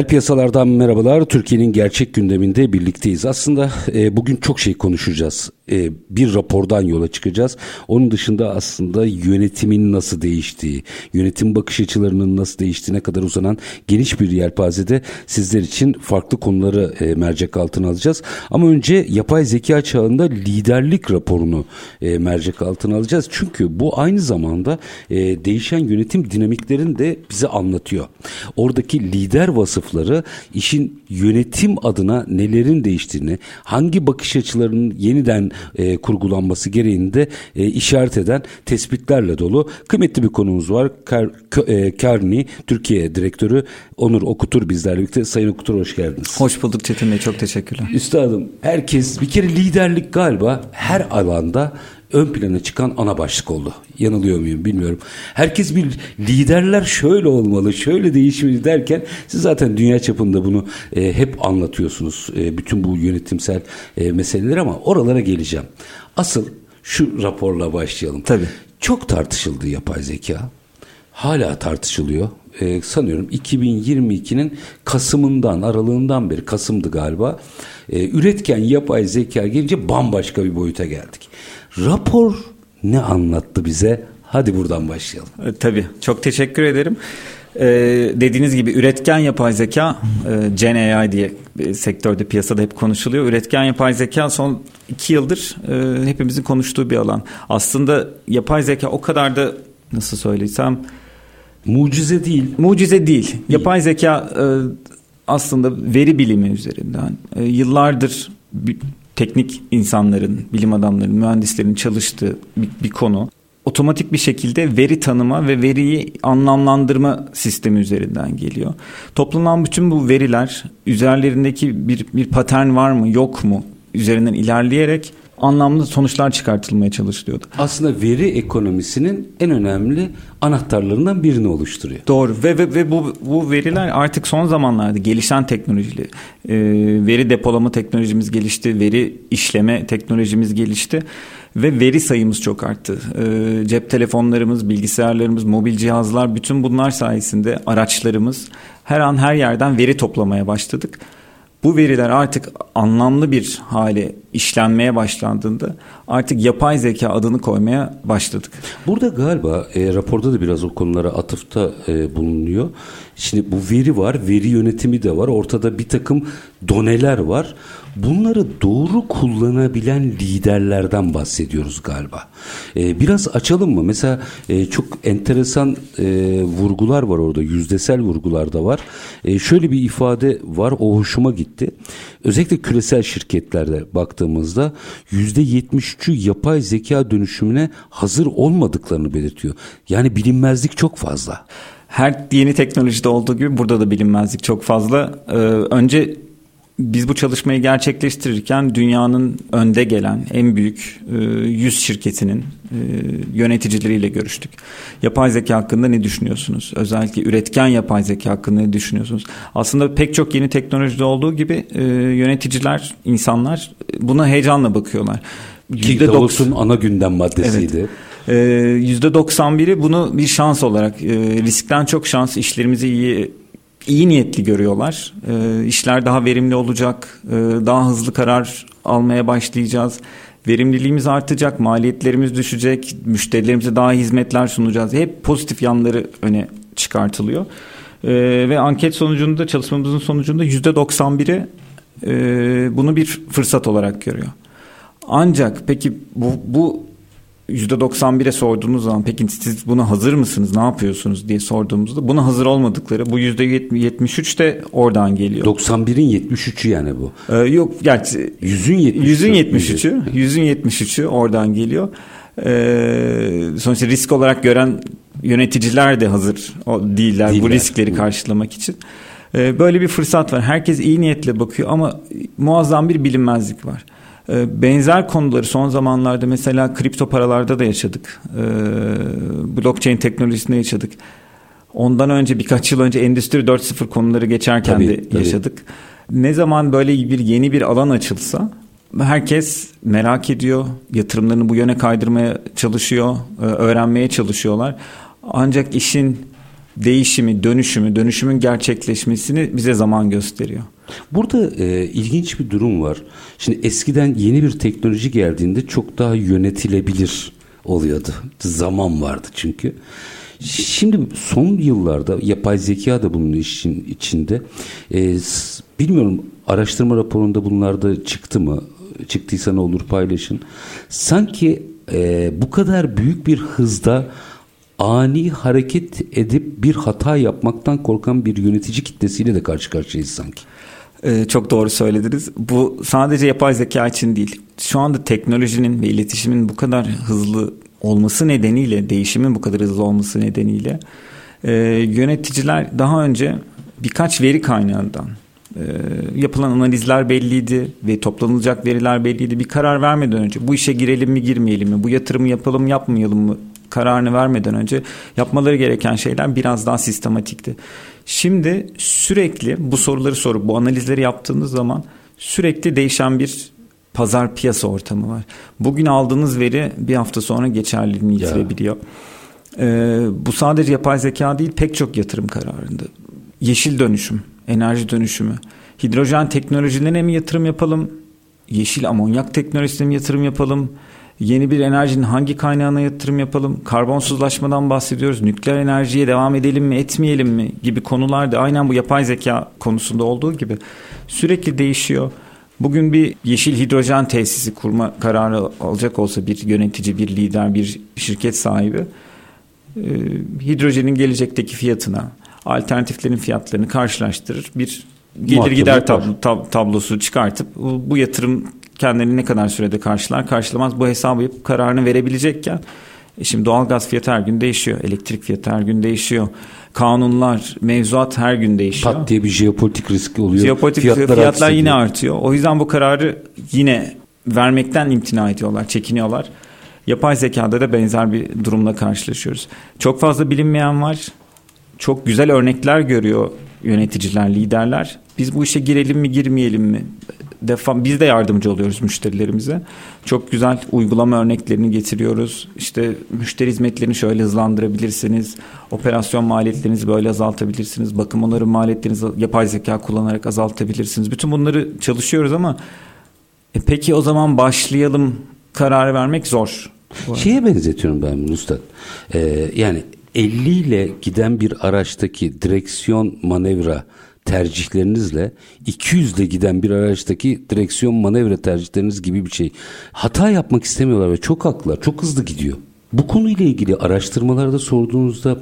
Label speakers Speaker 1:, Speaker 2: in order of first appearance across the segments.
Speaker 1: Reel piyasalardan merhabalar. Türkiye'nin gerçek gündeminde birlikteyiz. Aslında e, bugün çok şey konuşacağız. E, bir rapordan yola çıkacağız. Onun dışında aslında yönetimin nasıl değiştiği, yönetim bakış açılarının nasıl değiştiğine kadar uzanan geniş bir yelpazede sizler için farklı konuları e, mercek altına alacağız. Ama önce yapay zeka çağında liderlik raporunu e, mercek altına alacağız. Çünkü bu aynı zamanda değişen yönetim dinamiklerini de bize anlatıyor. Oradaki lider vasıfları işin yönetim adına nelerin değiştiğini, hangi bakış açılarının yeniden e, kurgulanması gereğini de e, işaret eden tespitlerle dolu kıymetli bir konumuz var. Kar, e, Karni Türkiye Direktörü Onur Okutur bizlerle birlikte. Sayın Okutur hoş geldiniz.
Speaker 2: Hoş bulduk Çetin Bey çok teşekkürler.
Speaker 1: Üstadım herkes bir kere liderlik galiba her alanda ön plana çıkan ana başlık oldu. Yanılıyor muyum bilmiyorum. Herkes bir liderler şöyle olmalı, şöyle değişmeli derken siz zaten dünya çapında bunu e, hep anlatıyorsunuz. E, bütün bu yönetimsel e, meseleleri ama oralara geleceğim. Asıl şu raporla başlayalım.
Speaker 2: Tabii.
Speaker 1: Çok tartışıldı yapay zeka. Hala tartışılıyor. Ee, sanıyorum 2022'nin Kasım'ından, aralığından beri, Kasım'dı galiba. Ee, üretken yapay zeka gelince bambaşka bir boyuta geldik. Rapor ne anlattı bize? Hadi buradan başlayalım.
Speaker 2: E, tabii. Çok teşekkür ederim. Ee, dediğiniz gibi üretken yapay zeka, e, Gen AI diye sektörde piyasada hep konuşuluyor. Üretken yapay zeka son iki yıldır e, hepimizin konuştuğu bir alan. Aslında yapay zeka o kadar da nasıl söylesem
Speaker 1: mucize değil.
Speaker 2: Mucize değil. değil. Yapay zeka e, aslında veri bilimi üzerinden e, yıllardır bir, teknik insanların, bilim adamlarının, mühendislerin çalıştığı bir, bir konu. Otomatik bir şekilde veri tanıma ve veriyi anlamlandırma sistemi üzerinden geliyor. Toplanan bütün bu veriler üzerlerindeki bir, bir patern var mı yok mu üzerinden ilerleyerek anlamlı sonuçlar çıkartılmaya çalışılıyordu.
Speaker 1: Aslında veri ekonomisinin en önemli anahtarlarından birini oluşturuyor.
Speaker 2: Doğru ve ve, ve bu bu veriler artık son zamanlarda gelişen teknolojiyle e, veri depolama teknolojimiz gelişti, veri işleme teknolojimiz gelişti ve veri sayımız çok arttı. E, cep telefonlarımız, bilgisayarlarımız, mobil cihazlar bütün bunlar sayesinde araçlarımız her an her yerden veri toplamaya başladık bu veriler artık anlamlı bir hale işlenmeye başlandığında artık yapay zeka adını koymaya başladık.
Speaker 1: Burada galiba e, raporda da biraz o konulara atıfta e, bulunuyor. Şimdi bu veri var, veri yönetimi de var. Ortada bir takım doneler var. Bunları doğru kullanabilen liderlerden bahsediyoruz galiba. Ee, biraz açalım mı? Mesela e, çok enteresan e, vurgular var orada, yüzdesel vurgular da var. E, şöyle bir ifade var, o hoşuma gitti. Özellikle küresel şirketlerde baktığımızda yüzde 73'ü yapay zeka dönüşümüne hazır olmadıklarını belirtiyor. Yani bilinmezlik çok fazla.
Speaker 2: Her yeni teknolojide olduğu gibi burada da bilinmezlik çok fazla. Ee, önce biz bu çalışmayı gerçekleştirirken dünyanın önde gelen en büyük 100 e, şirketinin e, yöneticileriyle görüştük. Yapay zeka hakkında ne düşünüyorsunuz? Özellikle üretken yapay zeka hakkında ne düşünüyorsunuz? Aslında pek çok yeni teknolojide olduğu gibi e, yöneticiler, insanlar buna heyecanla bakıyorlar.
Speaker 1: Ki Davos'un ana gündem maddesiydi. Evet.
Speaker 2: %91'i bunu bir şans olarak riskten çok şans işlerimizi iyi iyi niyetli görüyorlar. E, işler daha verimli olacak, e, daha hızlı karar almaya başlayacağız. Verimliliğimiz artacak, maliyetlerimiz düşecek, müşterilerimize daha hizmetler sunacağız. Hep pozitif yanları öne çıkartılıyor. E, ve anket sonucunda, çalışmamızın sonucunda %91'i e, bunu bir fırsat olarak görüyor. Ancak peki bu, bu %91'e sorduğumuz zaman peki siz buna hazır mısınız ne yapıyorsunuz diye sorduğumuzda buna hazır olmadıkları bu %73 de oradan geliyor.
Speaker 1: 91'in 73'ü yani bu.
Speaker 2: Ee, yok gerçi
Speaker 1: yüzün 73'ü.
Speaker 2: Yüzün 73'ü, yüzün 73'ü oradan geliyor. Ee, sonuçta risk olarak gören yöneticiler de hazır o değiller, değiller. bu riskleri karşılamak için. Ee, böyle bir fırsat var. Herkes iyi niyetle bakıyor ama muazzam bir bilinmezlik var. Ee, benzer konuları son zamanlarda mesela kripto paralarda da yaşadık. Ee, blockchain teknolojisinde yaşadık. Ondan önce birkaç yıl önce Endüstri 4.0 konuları geçerken tabii, de yaşadık. Tabii. Ne zaman böyle bir yeni bir alan açılsa herkes merak ediyor. Yatırımlarını bu yöne kaydırmaya çalışıyor, e, öğrenmeye çalışıyorlar. Ancak işin değişimi, dönüşümü, dönüşümün gerçekleşmesini bize zaman gösteriyor.
Speaker 1: Burada e, ilginç bir durum var. Şimdi eskiden yeni bir teknoloji geldiğinde çok daha yönetilebilir oluyordu. Zaman vardı çünkü. Şimdi son yıllarda yapay zeka da bunun işin içinde. E, bilmiyorum araştırma raporunda bunlar da çıktı mı? Çıktıysa ne olur paylaşın. Sanki e, bu kadar büyük bir hızda ani hareket edip bir hata yapmaktan korkan bir yönetici kitlesiyle de karşı karşıyayız sanki.
Speaker 2: Ee, çok doğru söylediniz. Bu sadece yapay zeka için değil. Şu anda teknolojinin ve iletişimin bu kadar hızlı olması nedeniyle, değişimin bu kadar hızlı olması nedeniyle e, yöneticiler daha önce birkaç veri kaynağından e, yapılan analizler belliydi ve toplanılacak veriler belliydi. Bir karar vermeden önce bu işe girelim mi girmeyelim mi, bu yatırımı yapalım yapmayalım mı kararını vermeden önce yapmaları gereken şeyler biraz daha sistematikti. Şimdi sürekli bu soruları sorup bu analizleri yaptığınız zaman sürekli değişen bir pazar piyasa ortamı var. Bugün aldığınız veri bir hafta sonra geçerliliğini yitirebiliyor. Ee, bu sadece yapay zeka değil pek çok yatırım kararında. Yeşil dönüşüm, enerji dönüşümü, hidrojen teknolojilerine mi yatırım yapalım, yeşil amonyak teknolojisine mi yatırım yapalım, Yeni bir enerjinin hangi kaynağına yatırım yapalım? Karbonsuzlaşmadan bahsediyoruz. Nükleer enerjiye devam edelim mi, etmeyelim mi gibi konular da aynen bu yapay zeka konusunda olduğu gibi sürekli değişiyor. Bugün bir yeşil hidrojen tesisi kurma kararı alacak olsa bir yönetici, bir lider, bir şirket sahibi e, hidrojenin gelecekteki fiyatına, alternatiflerin fiyatlarını karşılaştırır. Bir gelir gider tablosu çıkartıp bu yatırım kendilerini ne kadar sürede karşılar karşılamaz bu hesabı yapıp kararını verebilecekken e şimdi doğalgaz fiyatı her gün değişiyor. Elektrik fiyatı her gün değişiyor. Kanunlar, mevzuat her gün değişiyor.
Speaker 1: Pat diye bir jeopolitik riski oluyor.
Speaker 2: Jeopolitik fiyatlar, fiyatlar yine artıyor. O yüzden bu kararı yine vermekten imtina ediyorlar, çekiniyorlar. Yapay zekada da benzer bir durumla karşılaşıyoruz. Çok fazla bilinmeyen var. Çok güzel örnekler görüyor yöneticiler, liderler. Biz bu işe girelim mi, girmeyelim mi? defa biz de yardımcı oluyoruz müşterilerimize. Çok güzel uygulama örneklerini getiriyoruz. İşte müşteri hizmetlerini şöyle hızlandırabilirsiniz. Operasyon maliyetlerinizi böyle azaltabilirsiniz. Bakım onarım maliyetlerinizi yapay zeka kullanarak azaltabilirsiniz. Bütün bunları çalışıyoruz ama e peki o zaman başlayalım kararı vermek zor.
Speaker 1: Şeye benzetiyorum ben bunu Üstad. Ee, yani 50 ile giden bir araçtaki direksiyon manevra tercihlerinizle 200 ile giden bir araçtaki direksiyon manevra tercihleriniz gibi bir şey. Hata yapmak istemiyorlar ve çok haklılar. Çok hızlı gidiyor. Bu konuyla ilgili araştırmalarda sorduğunuzda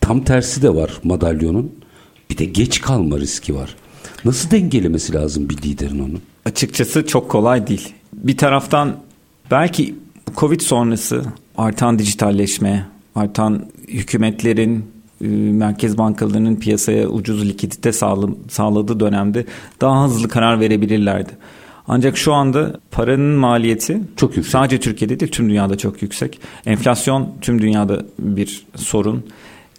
Speaker 1: tam tersi de var madalyonun. Bir de geç kalma riski var. Nasıl dengelemesi lazım bir liderin onu?
Speaker 2: Açıkçası çok kolay değil. Bir taraftan belki Covid sonrası artan dijitalleşme, artan hükümetlerin merkez bankalarının piyasaya ucuz likidite sağladığı dönemde daha hızlı karar verebilirlerdi. Ancak şu anda paranın maliyeti çok yüksek. Sadece Türkiye'de değil tüm dünyada çok yüksek. Enflasyon tüm dünyada bir sorun.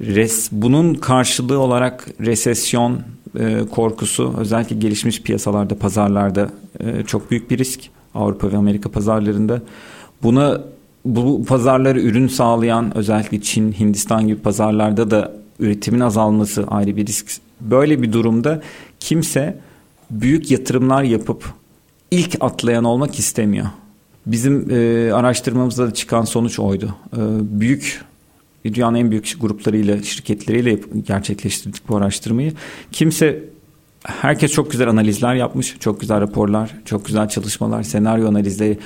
Speaker 2: Res, bunun karşılığı olarak resesyon e, korkusu özellikle gelişmiş piyasalarda, pazarlarda e, çok büyük bir risk. Avrupa ve Amerika pazarlarında. Buna bu pazarları ürün sağlayan özellikle Çin, Hindistan gibi pazarlarda da üretimin azalması ayrı bir risk. Böyle bir durumda kimse büyük yatırımlar yapıp ilk atlayan olmak istemiyor. Bizim e, araştırmamızda da çıkan sonuç oydu. E, büyük dünyanın en büyük gruplarıyla, şirketleriyle gerçekleştirdik bu araştırmayı. Kimse herkes çok güzel analizler yapmış, çok güzel raporlar, çok güzel çalışmalar, senaryo analizleri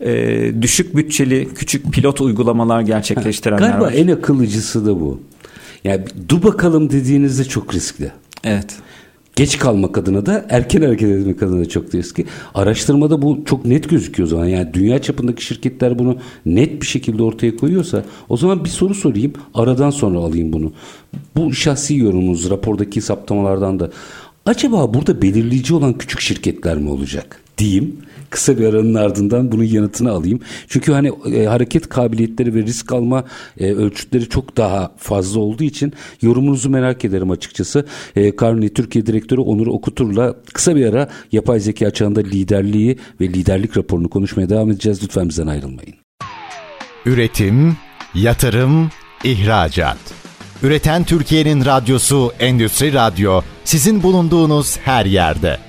Speaker 2: e, düşük bütçeli küçük pilot uygulamalar gerçekleştirenler
Speaker 1: Galiba
Speaker 2: var.
Speaker 1: en akıllıcısı da bu. Yani dur bakalım dediğinizde çok riskli.
Speaker 2: Evet.
Speaker 1: Geç kalmak adına da erken hareket etmek adına da çok riskli. Araştırmada bu çok net gözüküyor o zaman. Yani dünya çapındaki şirketler bunu net bir şekilde ortaya koyuyorsa o zaman bir soru sorayım. Aradan sonra alayım bunu. Bu şahsi yorumunuz rapordaki saptamalardan da acaba burada belirleyici olan küçük şirketler mi olacak diyeyim. Kısa bir aranın ardından bunun yanıtını alayım. Çünkü hani e, hareket kabiliyetleri ve risk alma e, ölçütleri çok daha fazla olduğu için yorumunuzu merak ederim açıkçası. E, Carney Türkiye Direktörü Onur Okutur'la kısa bir ara yapay zeka çağında liderliği ve liderlik raporunu konuşmaya devam edeceğiz. Lütfen bizden ayrılmayın.
Speaker 3: Üretim, yatırım, ihracat. Üreten Türkiye'nin radyosu Endüstri Radyo sizin bulunduğunuz her yerde.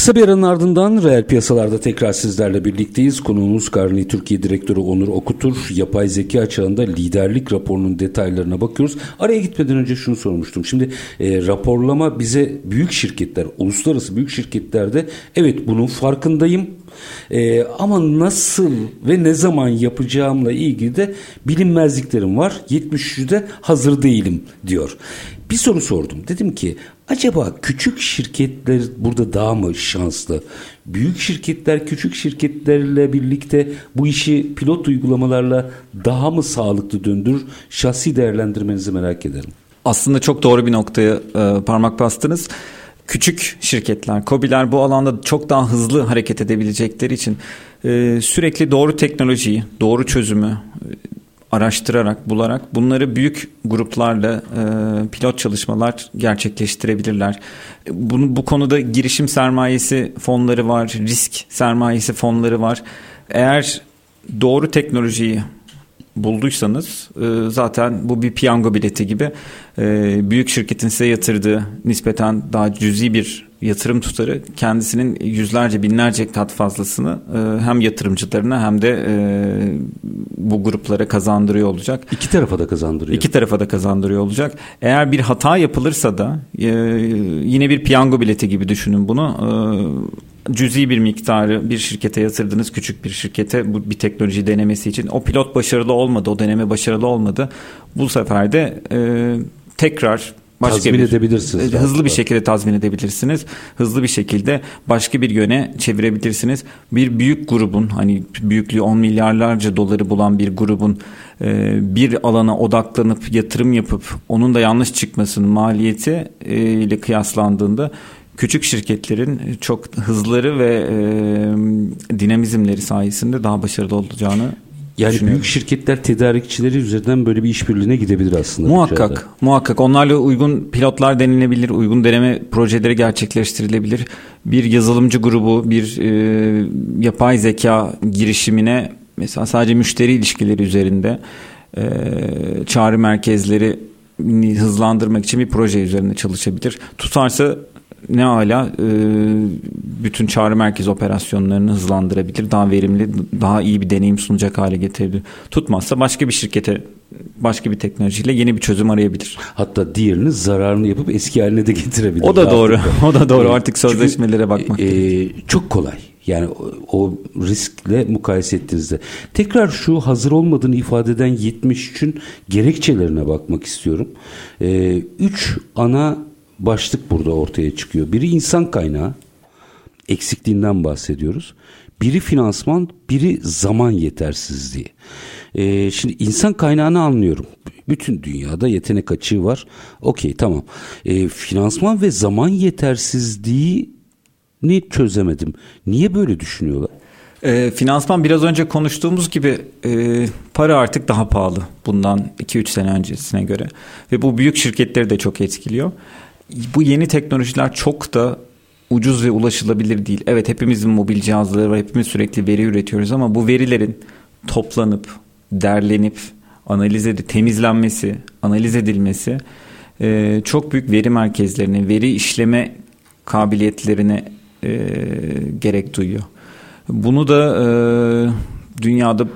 Speaker 1: Kısa bir aranın ardından reel piyasalarda tekrar sizlerle birlikteyiz. Konuğumuz Carney Türkiye Direktörü Onur Okutur. Yapay zeka çağında liderlik raporunun detaylarına bakıyoruz. Araya gitmeden önce şunu sormuştum. Şimdi e, raporlama bize büyük şirketler, uluslararası büyük şirketlerde evet bunun farkındayım. E, ama nasıl ve ne zaman yapacağımla ilgili de bilinmezliklerim var. 73'de hazır değilim diyor. Bir soru sordum. Dedim ki acaba küçük şirketler burada daha mı şanslı? Büyük şirketler küçük şirketlerle birlikte bu işi pilot uygulamalarla daha mı sağlıklı döndürür? Şahsi değerlendirmenizi merak ederim.
Speaker 2: Aslında çok doğru bir noktaya e, parmak bastınız. Küçük şirketler, COBİ'ler bu alanda çok daha hızlı hareket edebilecekleri için e, sürekli doğru teknolojiyi, doğru çözümü araştırarak, bularak bunları büyük gruplarla e, pilot çalışmalar gerçekleştirebilirler. Bunu, bu konuda girişim sermayesi fonları var, risk sermayesi fonları var. Eğer doğru teknolojiyi bulduysanız e, zaten bu bir piyango bileti gibi e, büyük şirketin size yatırdığı nispeten daha cüzi bir yatırım tutarı kendisinin yüzlerce binlerce kat fazlasını e, hem yatırımcılarına hem de bu gruplara kazandırıyor olacak.
Speaker 1: İki tarafa da kazandırıyor.
Speaker 2: İki tarafa da kazandırıyor olacak. Eğer bir hata yapılırsa da yine bir piyango bileti gibi düşünün bunu cüzi bir miktarı bir şirkete yatırdınız küçük bir şirkete bu bir teknoloji denemesi için o pilot başarılı olmadı o deneme başarılı olmadı bu sefer de e, tekrar
Speaker 1: başka tazmin bir, edebilirsiniz.
Speaker 2: Hızlı bir şekilde tazmin edebilirsiniz. Hızlı bir şekilde başka bir yöne çevirebilirsiniz. Bir büyük grubun hani büyüklüğü 10 milyarlarca doları bulan bir grubun e, bir alana odaklanıp yatırım yapıp onun da yanlış çıkmasının maliyeti e, ile kıyaslandığında küçük şirketlerin çok hızları ve e, dinamizmleri sayesinde daha başarılı olacağını
Speaker 1: yani büyük şirketler tedarikçileri üzerinden böyle bir işbirliğine gidebilir aslında.
Speaker 2: Muhakkak, muhakkak. Onlarla uygun pilotlar denilebilir, uygun deneme projeleri gerçekleştirilebilir. Bir yazılımcı grubu, bir e, yapay zeka girişimine mesela sadece müşteri ilişkileri üzerinde e, çağrı merkezleri hızlandırmak için bir proje üzerinde çalışabilir. Tutarsa ne ala e, bütün çağrı merkez operasyonlarını hızlandırabilir. Daha verimli, daha iyi bir deneyim sunacak hale getirebilir. Tutmazsa başka bir şirkete başka bir teknolojiyle yeni bir çözüm arayabilir.
Speaker 1: Hatta diğerini zararını yapıp eski haline de getirebilir.
Speaker 2: O da doğru. o da doğru. Artık sözleşmelere bakmak. E,
Speaker 1: çok kolay. Yani o, o riskle mukayese ettiğinizde. Tekrar şu hazır olmadığını ifade eden 73'ün gerekçelerine bakmak istiyorum. Ee, üç ana başlık burada ortaya çıkıyor. Biri insan kaynağı, eksikliğinden bahsediyoruz. Biri finansman, biri zaman yetersizliği. Ee, şimdi insan kaynağını anlıyorum. Bütün dünyada yetenek açığı var. Okey tamam. Ee, finansman ve zaman yetersizliği ni çözemedim. Niye böyle düşünüyorlar?
Speaker 2: E, finansman biraz önce konuştuğumuz gibi e, para artık daha pahalı bundan 2-3 sene öncesine göre ve bu büyük şirketleri de çok etkiliyor bu yeni teknolojiler çok da ucuz ve ulaşılabilir değil. Evet hepimizin mobil cihazları var. Hepimiz sürekli veri üretiyoruz ama bu verilerin toplanıp, derlenip, analiz edip, temizlenmesi, analiz edilmesi e, çok büyük veri merkezlerine, veri işleme kabiliyetlerine e, gerek duyuyor. Bunu da e, dünyada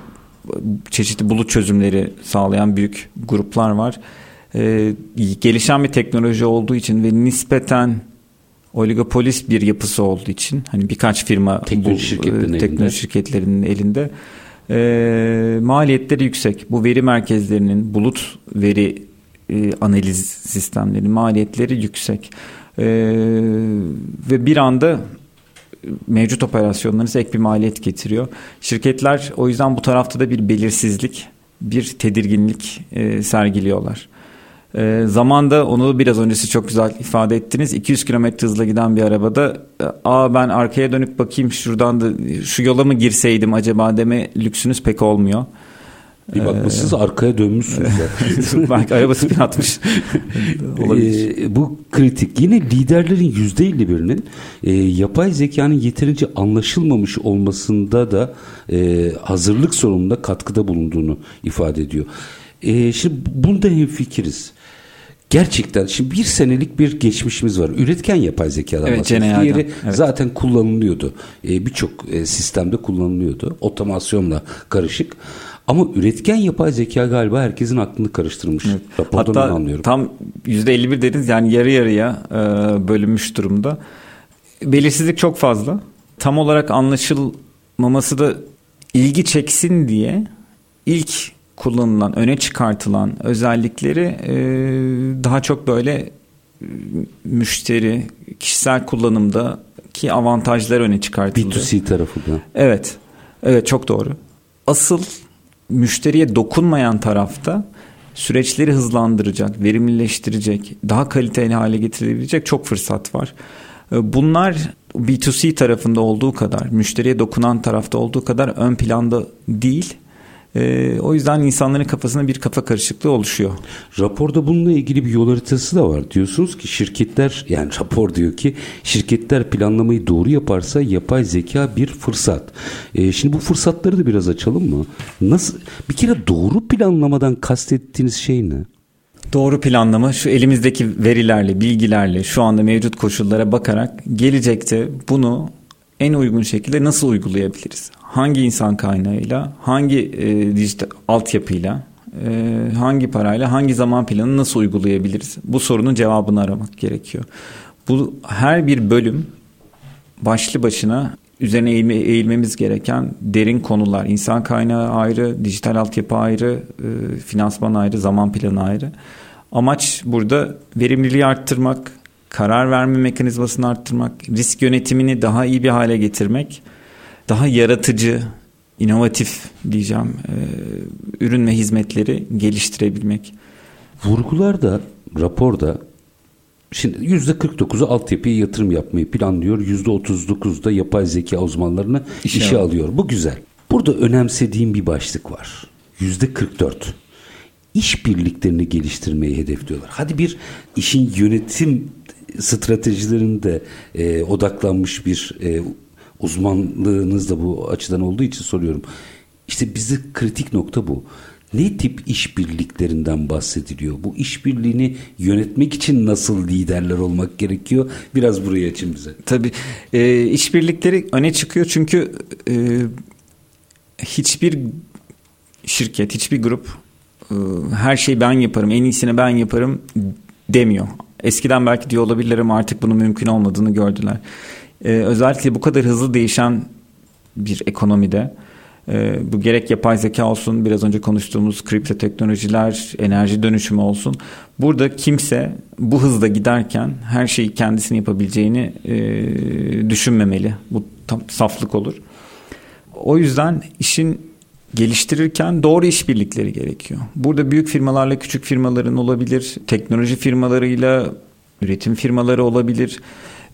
Speaker 2: çeşitli bulut çözümleri sağlayan büyük gruplar var. E, gelişen bir teknoloji olduğu için ve nispeten oligopolis bir yapısı olduğu için hani birkaç firma
Speaker 1: teknoloji, bu, şirketlerin
Speaker 2: teknoloji elinde. şirketlerinin elinde e, maliyetleri yüksek. Bu veri merkezlerinin bulut veri e, analiz sistemlerinin maliyetleri yüksek. E, ve bir anda mevcut operasyonlarınız ek bir maliyet getiriyor. Şirketler o yüzden bu tarafta da bir belirsizlik, bir tedirginlik e, sergiliyorlar. E, zamanda onu biraz öncesi çok güzel ifade ettiniz. 200 km hızla giden bir arabada aa ben arkaya dönüp bakayım şuradan da şu yola mı girseydim acaba deme lüksünüz pek olmuyor.
Speaker 1: Bir bakmışsınız ee, arkaya dönmüşsünüz.
Speaker 2: Belki araba spin atmış.
Speaker 1: Olabilir. E, bu kritik. Yine liderlerin yüzde birinin e, yapay zekanın yeterince anlaşılmamış olmasında da e, hazırlık sorununda katkıda bulunduğunu ifade ediyor. E, şimdi bunda hemfikiriz. Gerçekten şimdi bir senelik bir geçmişimiz var. Üretken yapay zekadan
Speaker 2: evet,
Speaker 1: bahsediyoruz. Diğeri evet. zaten kullanılıyordu. E, Birçok e, sistemde kullanılıyordu. Otomasyonla karışık. Ama üretken yapay zeka galiba herkesin aklını karıştırmış. Evet.
Speaker 2: Rapordan Hatta anlıyorum. tam %51 dediniz yani yarı yarıya e, bölünmüş durumda. Belirsizlik çok fazla. Tam olarak anlaşılmaması da ilgi çeksin diye ilk kullanılan, öne çıkartılan özellikleri e, daha çok böyle e, müşteri, kişisel kullanımda ki avantajlar öne çıkartıldı.
Speaker 1: B2C tarafı da.
Speaker 2: Evet. Evet çok doğru. Asıl müşteriye dokunmayan tarafta süreçleri hızlandıracak, verimlileştirecek, daha kaliteli hale getirebilecek çok fırsat var. Ee, bunlar B2C tarafında olduğu kadar, müşteriye dokunan tarafta olduğu kadar ön planda değil. E, o yüzden insanların kafasında bir kafa karışıklığı oluşuyor.
Speaker 1: Raporda bununla ilgili bir yol haritası da var. Diyorsunuz ki şirketler yani rapor diyor ki şirketler planlamayı doğru yaparsa yapay zeka bir fırsat. E, şimdi bu fırsatları da biraz açalım mı? Nasıl bir kere doğru planlamadan kastettiğiniz şey ne?
Speaker 2: Doğru planlama şu elimizdeki verilerle, bilgilerle, şu anda mevcut koşullara bakarak gelecekte bunu en uygun şekilde nasıl uygulayabiliriz? Hangi insan kaynağıyla, hangi e, dijital altyapıyla, e, hangi parayla, hangi zaman planı nasıl uygulayabiliriz? Bu sorunun cevabını aramak gerekiyor. Bu her bir bölüm başlı başına üzerine eğilme, eğilmemiz gereken derin konular. İnsan kaynağı ayrı, dijital altyapı ayrı, e, finansman ayrı, zaman planı ayrı. Amaç burada verimliliği arttırmak, karar verme mekanizmasını arttırmak, risk yönetimini daha iyi bir hale getirmek daha yaratıcı, inovatif diyeceğim e, ürün ve hizmetleri geliştirebilmek.
Speaker 1: Vurgular raporda Şimdi %49'u altyapıya yatırım yapmayı planlıyor. %39 da yapay zeka uzmanlarını işe, işe alıyor. Bu güzel. Burada önemsediğim bir başlık var. %44 iş birliklerini geliştirmeyi hedefliyorlar. Hadi bir işin yönetim stratejilerinde e, odaklanmış bir e, uzmanlığınız da bu açıdan olduğu için soruyorum. İşte bizi kritik nokta bu. Ne tip işbirliklerinden bahsediliyor? Bu işbirliğini yönetmek için nasıl liderler olmak gerekiyor? Biraz burayı açın bize.
Speaker 2: Tabii e, işbirlikleri öne çıkıyor çünkü e, hiçbir şirket, hiçbir grup e, her şeyi ben yaparım, en iyisini ben yaparım demiyor. Eskiden belki diyor olabilirler ama artık bunun mümkün olmadığını gördüler e, özellikle bu kadar hızlı değişen bir ekonomide e, bu gerek yapay zeka olsun biraz önce konuştuğumuz kripto teknolojiler enerji dönüşümü olsun burada kimse bu hızda giderken her şeyi kendisini yapabileceğini e, düşünmemeli. Bu tam saflık olur. O yüzden işin geliştirirken doğru işbirlikleri gerekiyor. Burada büyük firmalarla küçük firmaların olabilir, teknoloji firmalarıyla üretim firmaları olabilir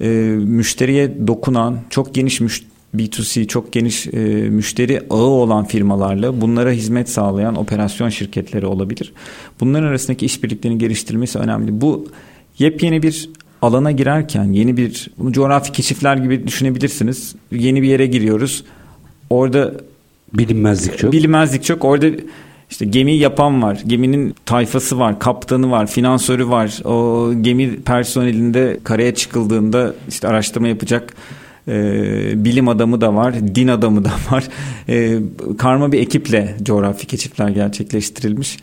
Speaker 2: e, müşteriye dokunan çok geniş müş B2C çok geniş e, müşteri ağı olan firmalarla bunlara hizmet sağlayan operasyon şirketleri olabilir. Bunların arasındaki işbirliklerini geliştirmesi önemli. Bu yepyeni bir alana girerken yeni bir bunu coğrafi keşifler gibi düşünebilirsiniz. Yeni bir yere giriyoruz. Orada
Speaker 1: bilinmezlik çok.
Speaker 2: Bilinmezlik çok. Orada işte gemi yapan var, geminin tayfası var, kaptanı var, finansörü var. O gemi personelinde karaya çıkıldığında işte araştırma yapacak e, bilim adamı da var, din adamı da var. E, karma bir ekiple coğrafi keşifler gerçekleştirilmiş.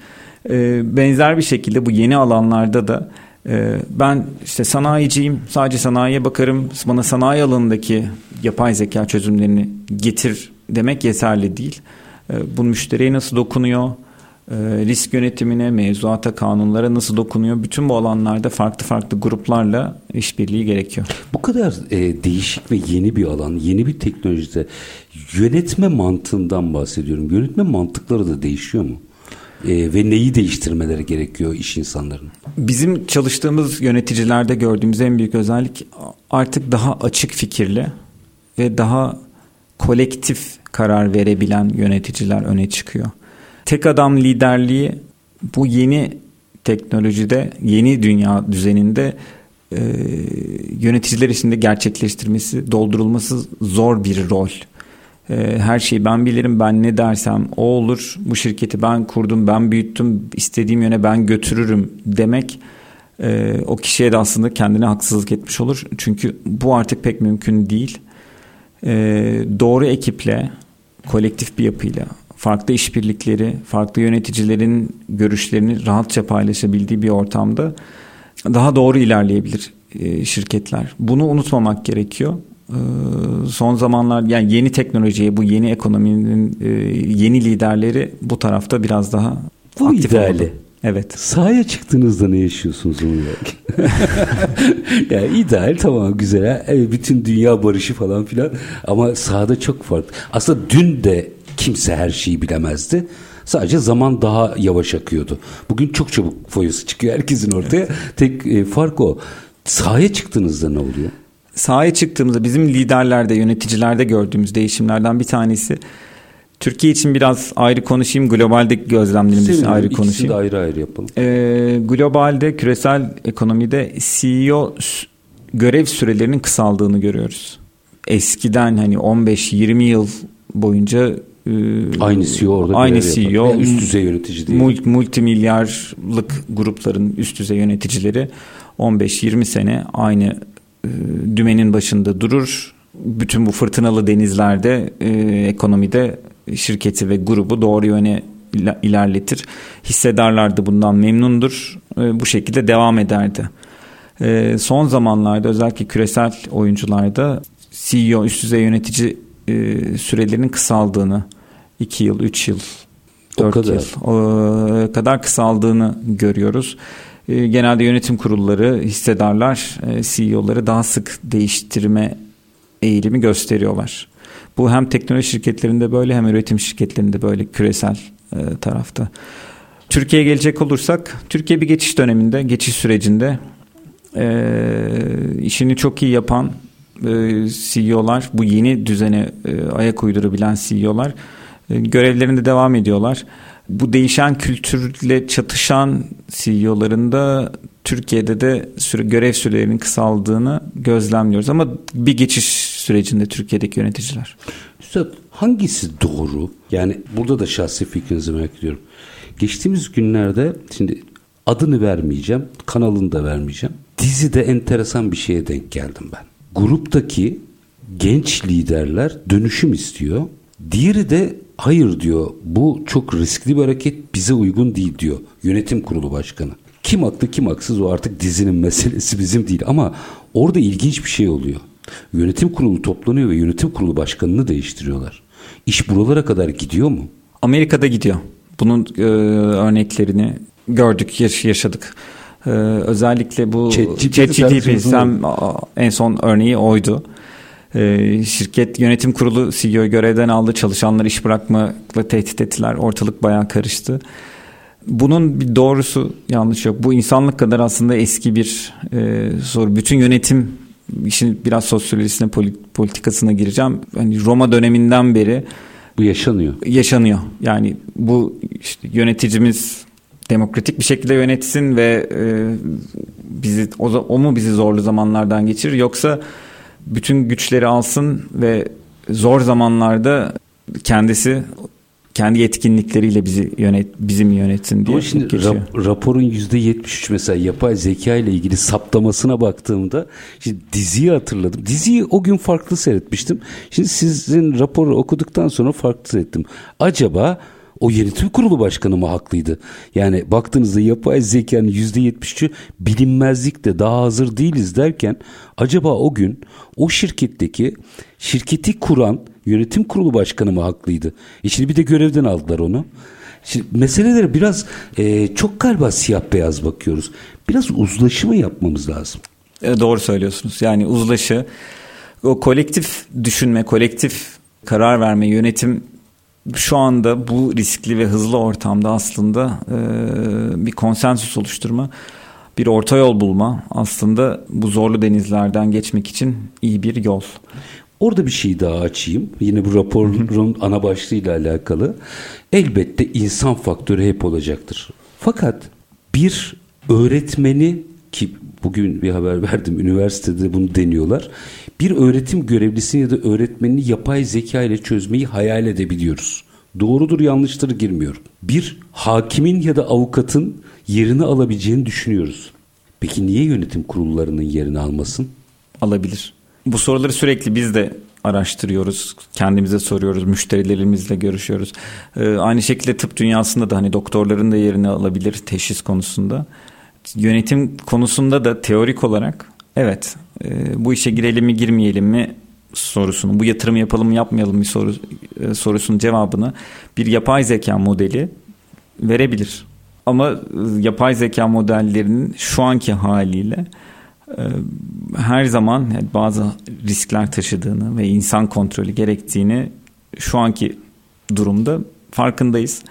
Speaker 2: E, benzer bir şekilde bu yeni alanlarda da e, ben işte sanayiciyim sadece sanayiye bakarım bana sanayi alanındaki yapay zeka çözümlerini getir demek yeterli değil. E, bu müşteriye nasıl dokunuyor? E, risk yönetimine, mevzuata, kanunlara nasıl dokunuyor? Bütün bu alanlarda farklı farklı gruplarla işbirliği gerekiyor.
Speaker 1: Bu kadar e, değişik ve yeni bir alan, yeni bir teknolojide yönetme mantığından bahsediyorum. Yönetme mantıkları da değişiyor mu? E, ve neyi değiştirmeleri gerekiyor iş insanlarının?
Speaker 2: Bizim çalıştığımız yöneticilerde gördüğümüz en büyük özellik artık daha açık fikirli ve daha kolektif karar verebilen yöneticiler öne çıkıyor. Tek adam liderliği bu yeni teknolojide, yeni dünya düzeninde e, yöneticiler içinde gerçekleştirmesi, doldurulması zor bir rol. E, her şeyi ben bilirim, ben ne dersem o olur. Bu şirketi ben kurdum, ben büyüttüm, istediğim yöne ben götürürüm demek e, o kişiye de aslında kendine haksızlık etmiş olur. Çünkü bu artık pek mümkün değil. E, doğru ekiple, kolektif bir yapıyla, farklı işbirlikleri, farklı yöneticilerin görüşlerini rahatça paylaşabildiği bir ortamda daha doğru ilerleyebilir e, şirketler. Bunu unutmamak gerekiyor. E, son zamanlar yani yeni teknolojiye, bu yeni ekonominin e, yeni liderleri bu tarafta biraz daha
Speaker 1: bu
Speaker 2: aktif
Speaker 1: ideali.
Speaker 2: oldu. Evet.
Speaker 1: Sahaya çıktığınızda ne yaşıyorsunuz onu yani ideal tamam güzel. Evet, bütün dünya barışı falan filan ama sahada çok farklı. Aslında dün de kimse her şeyi bilemezdi. Sadece zaman daha yavaş akıyordu. Bugün çok çabuk foyası çıkıyor herkesin ortaya. Tek e, fark o. Sahaya çıktığınızda ne oluyor?
Speaker 2: Sahaya çıktığımızda bizim liderlerde, yöneticilerde gördüğümüz değişimlerden bir tanesi Türkiye için biraz ayrı konuşayım. Globaldeki gözlemlerimiz için ayrı konuşayım.
Speaker 1: de ayrı ayrı yapalım.
Speaker 2: Ee, globalde küresel ekonomide CEO görev sürelerinin kısaldığını görüyoruz. Eskiden hani 15-20 yıl boyunca
Speaker 1: e, aynı CEO orada
Speaker 2: aynı CEO
Speaker 1: yani üst düzey yönetici değil.
Speaker 2: Multimilyarlık grupların üst düzey yöneticileri 15-20 sene aynı e, dümenin başında durur. Bütün bu fırtınalı denizlerde e, ekonomide şirketi ve grubu doğru yöne ilerletir. Hissedarlar da bundan memnundur. E, bu şekilde devam ederdi. E, son zamanlarda özellikle küresel oyuncularda CEO üst düzey yönetici e, sürelerinin kısaldığını 2 yıl, 3 yıl, 4 kadar. yıl kadar kısaldığını görüyoruz. Genelde yönetim kurulları, hissedarlar CEO'ları daha sık değiştirme eğilimi gösteriyorlar. Bu hem teknoloji şirketlerinde böyle hem üretim şirketlerinde böyle küresel e, tarafta. Türkiye'ye gelecek olursak Türkiye bir geçiş döneminde, geçiş sürecinde e, işini çok iyi yapan e, CEO'lar, bu yeni düzene e, ayak uydurabilen CEO'lar e, görevlerinde devam ediyorlar. Bu değişen kültürle çatışan CEO'ların da Türkiye'de de süre, görev sürelerinin kısaldığını gözlemliyoruz. Ama bir geçiş sürecinde Türkiye'deki yöneticiler.
Speaker 1: Üstad hangisi doğru? Yani burada da şahsi fikrinizi merak ediyorum. Geçtiğimiz günlerde şimdi adını vermeyeceğim, kanalını da vermeyeceğim. Dizide enteresan bir şeye denk geldim ben. Gruptaki genç liderler dönüşüm istiyor. Diğeri de hayır diyor bu çok riskli bir hareket bize uygun değil diyor yönetim kurulu başkanı. Kim haklı kim haksız o artık dizinin meselesi bizim değil ama orada ilginç bir şey oluyor. Yönetim kurulu toplanıyor ve yönetim kurulu başkanını değiştiriyorlar. İş buralara kadar gidiyor mu?
Speaker 2: Amerika'da gidiyor. Bunun e, örneklerini gördük, yaş- yaşadık. E, özellikle bu ChatGPT sen en son örneği oydu. E, şirket yönetim kurulu CEO görevden aldı. Çalışanlar iş bırakmakla tehdit ettiler. Ortalık bayağı karıştı. Bunun bir doğrusu yanlış yok. Bu insanlık kadar aslında eski bir e, soru. Bütün yönetim işin biraz sosyolojisine politikasına gireceğim. Hani Roma döneminden beri
Speaker 1: bu yaşanıyor.
Speaker 2: Yaşanıyor. Yani bu işte yöneticimiz demokratik bir şekilde yönetsin ve e, bizi o, o mu bizi zorlu zamanlardan geçirir yoksa bütün güçleri alsın ve zor zamanlarda kendisi kendi yetkinlikleriyle bizi yönet bizim yönetsin diye. Ama
Speaker 1: şimdi rap, raporun %73 mesela yapay zeka ile ilgili saptamasına baktığımda şimdi diziyi hatırladım. Diziyi o gün farklı seyretmiştim. Şimdi sizin raporu okuduktan sonra farklı seyrettim. Acaba O yönetim kurulu başkanı mı haklıydı? Yani baktığınızda yapay zekanın %73'ü bilinmezlikte daha hazır değiliz derken acaba o gün o şirketteki şirketi kuran yönetim kurulu başkanı mı haklıydı? E şimdi bir de görevden aldılar onu. Şimdi meseleleri biraz e, çok galiba siyah beyaz bakıyoruz. Biraz uzlaşımı yapmamız lazım.
Speaker 2: E, doğru söylüyorsunuz. Yani uzlaşı, o kolektif düşünme, kolektif karar verme, yönetim şu anda bu riskli ve hızlı ortamda aslında e, bir konsensus oluşturma, bir orta yol bulma aslında bu zorlu denizlerden geçmek için iyi bir yol.
Speaker 1: Orada bir şey daha açayım. Yine bu raporun ana başlığıyla alakalı. Elbette insan faktörü hep olacaktır. Fakat bir öğretmeni ki bugün bir haber verdim üniversitede bunu deniyorlar. Bir öğretim görevlisini ya da öğretmenini yapay zeka ile çözmeyi hayal edebiliyoruz. Doğrudur yanlıştır girmiyor. Bir hakimin ya da avukatın yerini alabileceğini düşünüyoruz. Peki niye yönetim kurullarının yerini almasın?
Speaker 2: Alabilir. Bu soruları sürekli biz de araştırıyoruz. Kendimize soruyoruz. Müşterilerimizle görüşüyoruz. Ee, aynı şekilde tıp dünyasında da hani doktorların da yerini alabilir teşhis konusunda. Yönetim konusunda da teorik olarak evet e, bu işe girelim mi girmeyelim mi sorusunu bu yatırımı yapalım mı yapmayalım mı soru, e, sorusunun cevabını bir yapay zeka modeli verebilir. Ama e, yapay zeka modellerinin şu anki haliyle her zaman bazı riskler taşıdığını ve insan kontrolü gerektiğini şu anki durumda farkındayız.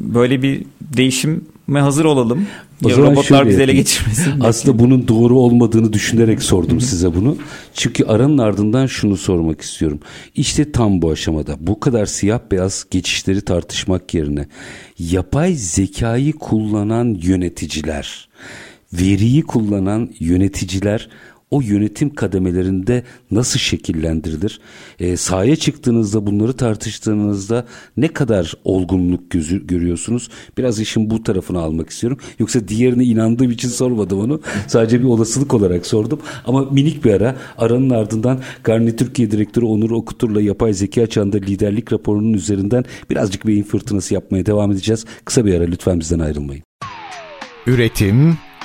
Speaker 2: Böyle bir değişime hazır olalım. O ya robotlar bizi ele geçirmesin.
Speaker 1: Aslında bunun doğru olmadığını düşünerek sordum size bunu. Çünkü aranın ardından şunu sormak istiyorum. İşte tam bu aşamada bu kadar siyah beyaz geçişleri tartışmak yerine yapay zekayı kullanan yöneticiler, veriyi kullanan yöneticiler o yönetim kademelerinde nasıl şekillendirilir? E, sahaya çıktığınızda bunları tartıştığınızda ne kadar olgunluk gözü, görüyorsunuz? Biraz işin bu tarafını almak istiyorum. Yoksa diğerine inandığım için sormadım onu. Sadece bir olasılık olarak sordum. Ama minik bir ara aranın ardından Garni Türkiye Direktörü Onur Okutur'la yapay zeka çağında liderlik raporunun üzerinden birazcık beyin fırtınası yapmaya devam edeceğiz. Kısa bir ara lütfen bizden ayrılmayın.
Speaker 3: Üretim,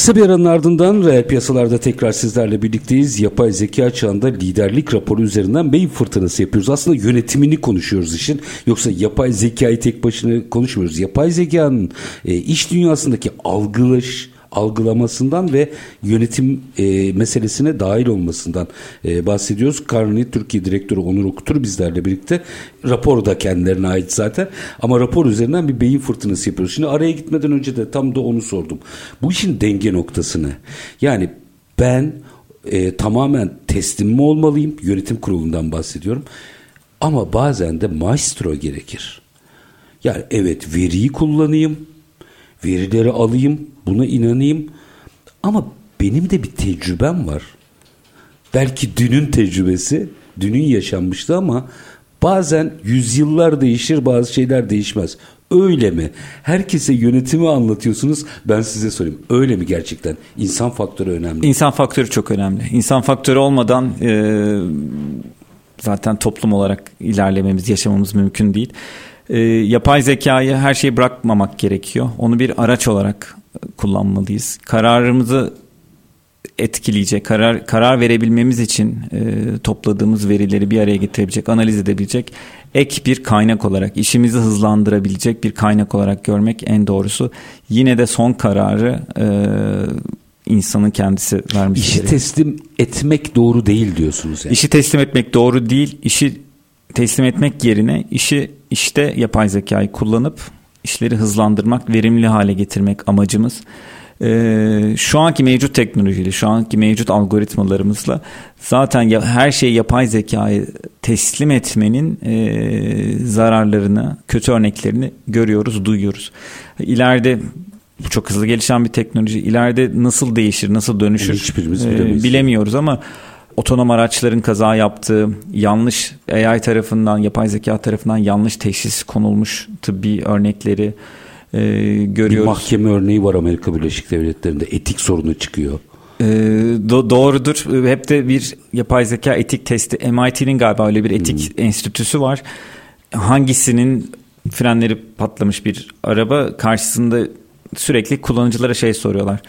Speaker 1: Kısa bir aranın ardından reel piyasalarda tekrar sizlerle birlikteyiz. Yapay zeka çağında liderlik raporu üzerinden beyin fırtınası yapıyoruz. Aslında yönetimini konuşuyoruz işin. Yoksa yapay zekayı tek başına konuşmuyoruz. Yapay zekanın e, iş dünyasındaki algılış, algılamasından ve yönetim e, meselesine dahil olmasından e, bahsediyoruz. Karni Türkiye Direktörü Onur Okutur bizlerle birlikte. Rapor da kendilerine ait zaten. Ama rapor üzerinden bir beyin fırtınası yapıyoruz. Şimdi araya gitmeden önce de tam da onu sordum. Bu işin denge noktasını. Yani ben e, tamamen teslim mi olmalıyım? Yönetim kurulundan bahsediyorum. Ama bazen de maestro gerekir. Yani evet veriyi kullanayım, verileri alayım, buna inanayım. Ama benim de bir tecrübem var. Belki dünün tecrübesi, dünün yaşanmıştı ama bazen yüzyıllar değişir, bazı şeyler değişmez. Öyle mi? Herkese yönetimi anlatıyorsunuz. Ben size sorayım. Öyle mi gerçekten? İnsan faktörü önemli.
Speaker 2: İnsan faktörü çok önemli. İnsan faktörü olmadan e, zaten toplum olarak ilerlememiz, yaşamamız mümkün değil. E, yapay zekayı her şeyi bırakmamak gerekiyor. Onu bir araç olarak kullanmalıyız. Kararımızı etkileyecek, karar karar verebilmemiz için e, topladığımız verileri bir araya getirebilecek, analiz edebilecek ek bir kaynak olarak, işimizi hızlandırabilecek bir kaynak olarak görmek en doğrusu. Yine de son kararı e, insanın kendisi vermiş.
Speaker 1: İşi teslim etmek doğru değil diyorsunuz yani.
Speaker 2: İşi teslim etmek doğru değil. İşi teslim etmek yerine işi işte yapay zekayı kullanıp işleri hızlandırmak, verimli hale getirmek amacımız. Ee, şu anki mevcut teknolojiyle, şu anki mevcut algoritmalarımızla zaten ya, her şeyi yapay zekayı teslim etmenin e, zararlarını, kötü örneklerini görüyoruz, duyuyoruz. İleride bu çok hızlı gelişen bir teknoloji. İleride nasıl değişir, nasıl dönüşür
Speaker 1: Hiçbirimiz e,
Speaker 2: bilemiyoruz ama otonom araçların kaza yaptığı, yanlış AI tarafından, yapay zeka tarafından yanlış teşhis konulmuş tıbbi örnekleri e, görüyoruz.
Speaker 1: Bir mahkeme örneği var Amerika Birleşik Devletleri'nde etik sorunu çıkıyor.
Speaker 2: E, do- doğrudur. Hep de bir yapay zeka etik testi. MIT'nin galiba öyle bir etik hmm. enstitüsü var. Hangisinin frenleri patlamış bir araba karşısında sürekli kullanıcılara şey soruyorlar.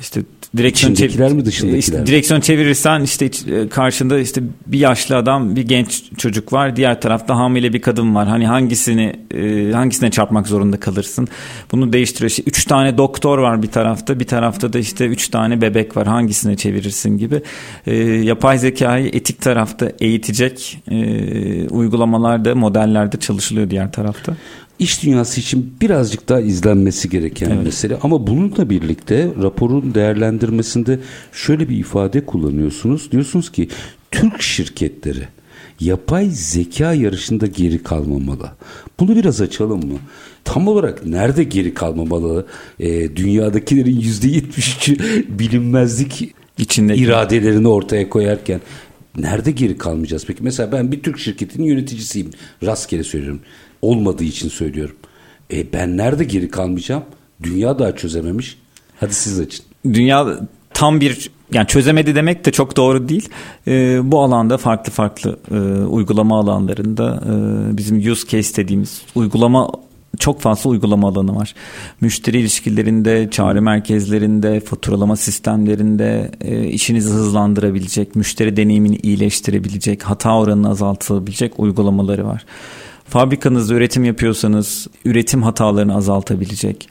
Speaker 2: İşte direksiyon
Speaker 1: çevir mi dışındakiler
Speaker 2: işte, direksiyon çevirirsen işte e, karşında işte bir yaşlı adam bir genç çocuk var. Diğer tarafta hamile bir kadın var. Hani hangisini e, hangisine çarpmak zorunda kalırsın? Bunu değiştiriyor. İşte üç tane doktor var bir tarafta. Bir tarafta da işte üç tane bebek var. Hangisine çevirirsin gibi. E, yapay zekayı etik tarafta eğitecek uygulamalarda modellerde çalışılıyor diğer tarafta
Speaker 1: iş dünyası için birazcık daha izlenmesi gereken evet. mesele. Ama bununla birlikte raporun değerlendirmesinde şöyle bir ifade kullanıyorsunuz. Diyorsunuz ki Türk şirketleri yapay zeka yarışında geri kalmamalı. Bunu biraz açalım mı? Tam olarak nerede geri kalmamalı? E, dünyadakilerin yüzde 73'ü bilinmezlik içinde iradelerini ortaya koyarken nerede geri kalmayacağız peki? Mesela ben bir Türk şirketinin yöneticisiyim. Rastgele söylüyorum olmadığı için söylüyorum. E ben nerede geri kalmayacağım? Dünya daha çözememiş. Hadi siz açın.
Speaker 2: Dünya tam bir yani çözemedi demek de çok doğru değil. E, bu alanda farklı farklı e, uygulama alanlarında e, bizim use case dediğimiz uygulama çok fazla uygulama alanı var. Müşteri ilişkilerinde, çağrı merkezlerinde, faturalama sistemlerinde e, işinizi hızlandırabilecek, müşteri deneyimini iyileştirebilecek, hata oranını azaltılabilecek uygulamaları var. Fabrikanızda üretim yapıyorsanız üretim hatalarını azaltabilecek,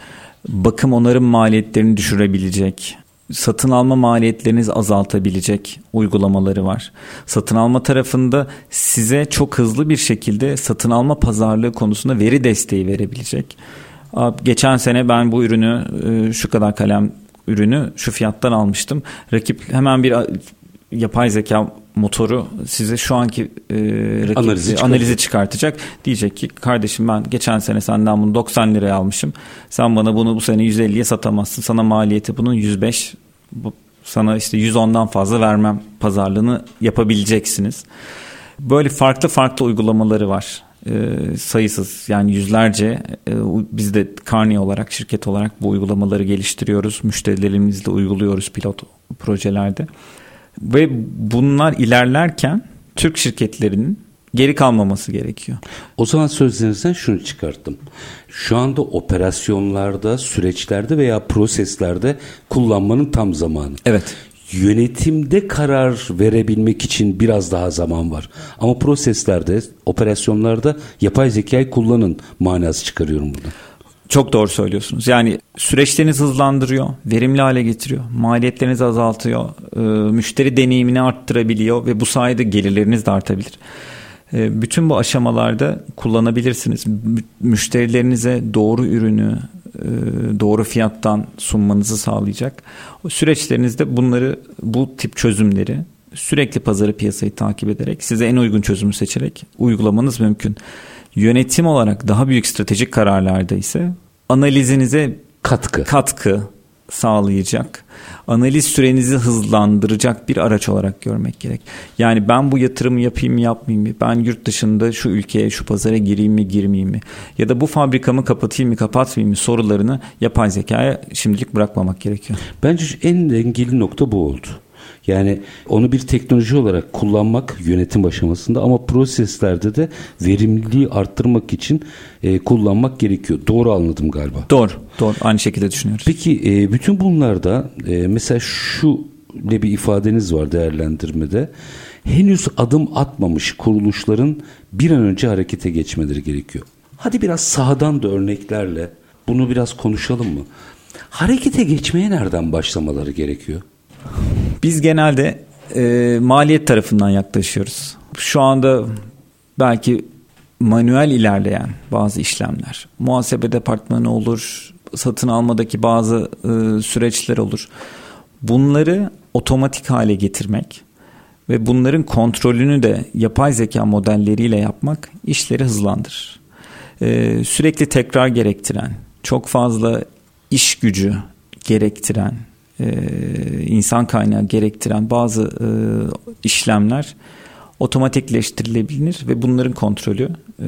Speaker 2: bakım onarım maliyetlerini düşürebilecek, satın alma maliyetlerinizi azaltabilecek uygulamaları var. Satın alma tarafında size çok hızlı bir şekilde satın alma pazarlığı konusunda veri desteği verebilecek. Geçen sene ben bu ürünü e, şu kadar kalem ürünü şu fiyattan almıştım. Rakip hemen bir yapay zeka motoru size şu anki e, rakip, analizi, analizi çıkartacak. Diyecek ki kardeşim ben geçen sene senden bunu 90 liraya almışım. Sen bana bunu bu sene 150'ye satamazsın. Sana maliyeti bunun 105 bu, sana işte 110'dan fazla vermem pazarlığını yapabileceksiniz. Böyle farklı farklı uygulamaları var. E, sayısız yani yüzlerce e, biz de Carney olarak şirket olarak bu uygulamaları geliştiriyoruz. Müşterilerimizle uyguluyoruz pilot projelerde. Ve bunlar ilerlerken Türk şirketlerinin geri kalmaması gerekiyor.
Speaker 1: O zaman sözlerinizden şunu çıkarttım. Şu anda operasyonlarda, süreçlerde veya proseslerde kullanmanın tam zamanı.
Speaker 2: Evet.
Speaker 1: Yönetimde karar verebilmek için biraz daha zaman var. Ama proseslerde, operasyonlarda yapay zekayı kullanın manası çıkarıyorum buradan.
Speaker 2: Çok doğru söylüyorsunuz. Yani süreçlerinizi hızlandırıyor, verimli hale getiriyor, maliyetlerinizi azaltıyor, e, müşteri deneyimini arttırabiliyor ve bu sayede gelirleriniz de artabilir. E, bütün bu aşamalarda kullanabilirsiniz. Müşterilerinize doğru ürünü e, doğru fiyattan sunmanızı sağlayacak. Süreçlerinizde bunları bu tip çözümleri sürekli pazarı piyasayı takip ederek size en uygun çözümü seçerek uygulamanız mümkün. Yönetim olarak daha büyük stratejik kararlarda ise analizinize
Speaker 1: katkı
Speaker 2: katkı sağlayacak. Analiz sürenizi hızlandıracak bir araç olarak görmek gerek. Yani ben bu yatırımı yapayım mı yapmayayım mı? Ben yurt dışında şu ülkeye şu pazara gireyim mi girmeyeyim mi? Ya da bu fabrikamı kapatayım mı kapatmayayım mı sorularını yapay zekaya şimdilik bırakmamak gerekiyor.
Speaker 1: Bence en dengeli nokta bu oldu. Yani onu bir teknoloji olarak kullanmak yönetim aşamasında ama proseslerde de verimliliği arttırmak için e, kullanmak gerekiyor. Doğru anladım galiba.
Speaker 2: Doğru. Doğru. Aynı şekilde düşünüyoruz.
Speaker 1: Peki e, bütün bunlarda e, mesela şu ne bir ifadeniz var değerlendirmede. Henüz adım atmamış kuruluşların bir an önce harekete geçmeleri gerekiyor. Hadi biraz sahadan da örneklerle bunu biraz konuşalım mı? Harekete geçmeye nereden başlamaları gerekiyor?
Speaker 2: Biz genelde e, maliyet tarafından yaklaşıyoruz. Şu anda belki manuel ilerleyen bazı işlemler, muhasebe departmanı olur, satın almadaki bazı e, süreçler olur. Bunları otomatik hale getirmek ve bunların kontrolünü de yapay zeka modelleriyle yapmak işleri hızlandırır. E, sürekli tekrar gerektiren, çok fazla iş gücü gerektiren insan kaynağı gerektiren bazı e, işlemler otomatikleştirilebilir ve bunların kontrolü e,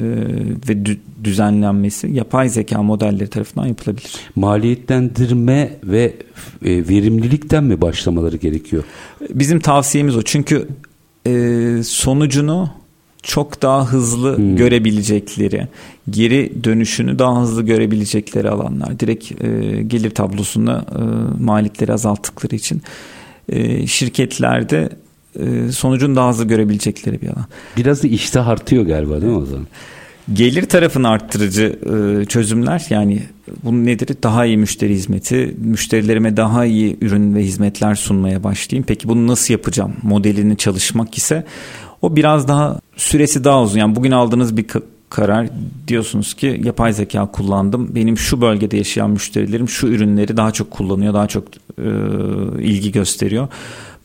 Speaker 2: ve dü- düzenlenmesi yapay zeka modelleri tarafından yapılabilir.
Speaker 1: Maliyetlendirme ve e, verimlilikten mi başlamaları gerekiyor?
Speaker 2: Bizim tavsiyemiz o çünkü e, sonucunu çok daha hızlı
Speaker 1: Hmm.
Speaker 2: görebilecekleri, geri dönüşünü daha hızlı görebilecekleri alanlar. Direkt e, gelir tablosunda e, maliyetleri azalttıkları için e, şirketlerde e, sonucun daha hızlı görebilecekleri bir alan.
Speaker 1: Biraz da iştah artıyor galiba değil mi o zaman?
Speaker 2: Gelir tarafını arttırıcı e, çözümler yani bunun nedir? Daha iyi müşteri hizmeti, müşterilerime daha iyi ürün ve hizmetler sunmaya başlayayım. Peki bunu nasıl yapacağım? Modelini çalışmak ise o biraz daha süresi daha uzun. Yani bugün aldığınız bir ka- karar diyorsunuz ki yapay zeka kullandım. Benim şu bölgede yaşayan müşterilerim şu ürünleri daha çok kullanıyor, daha çok e, ilgi gösteriyor.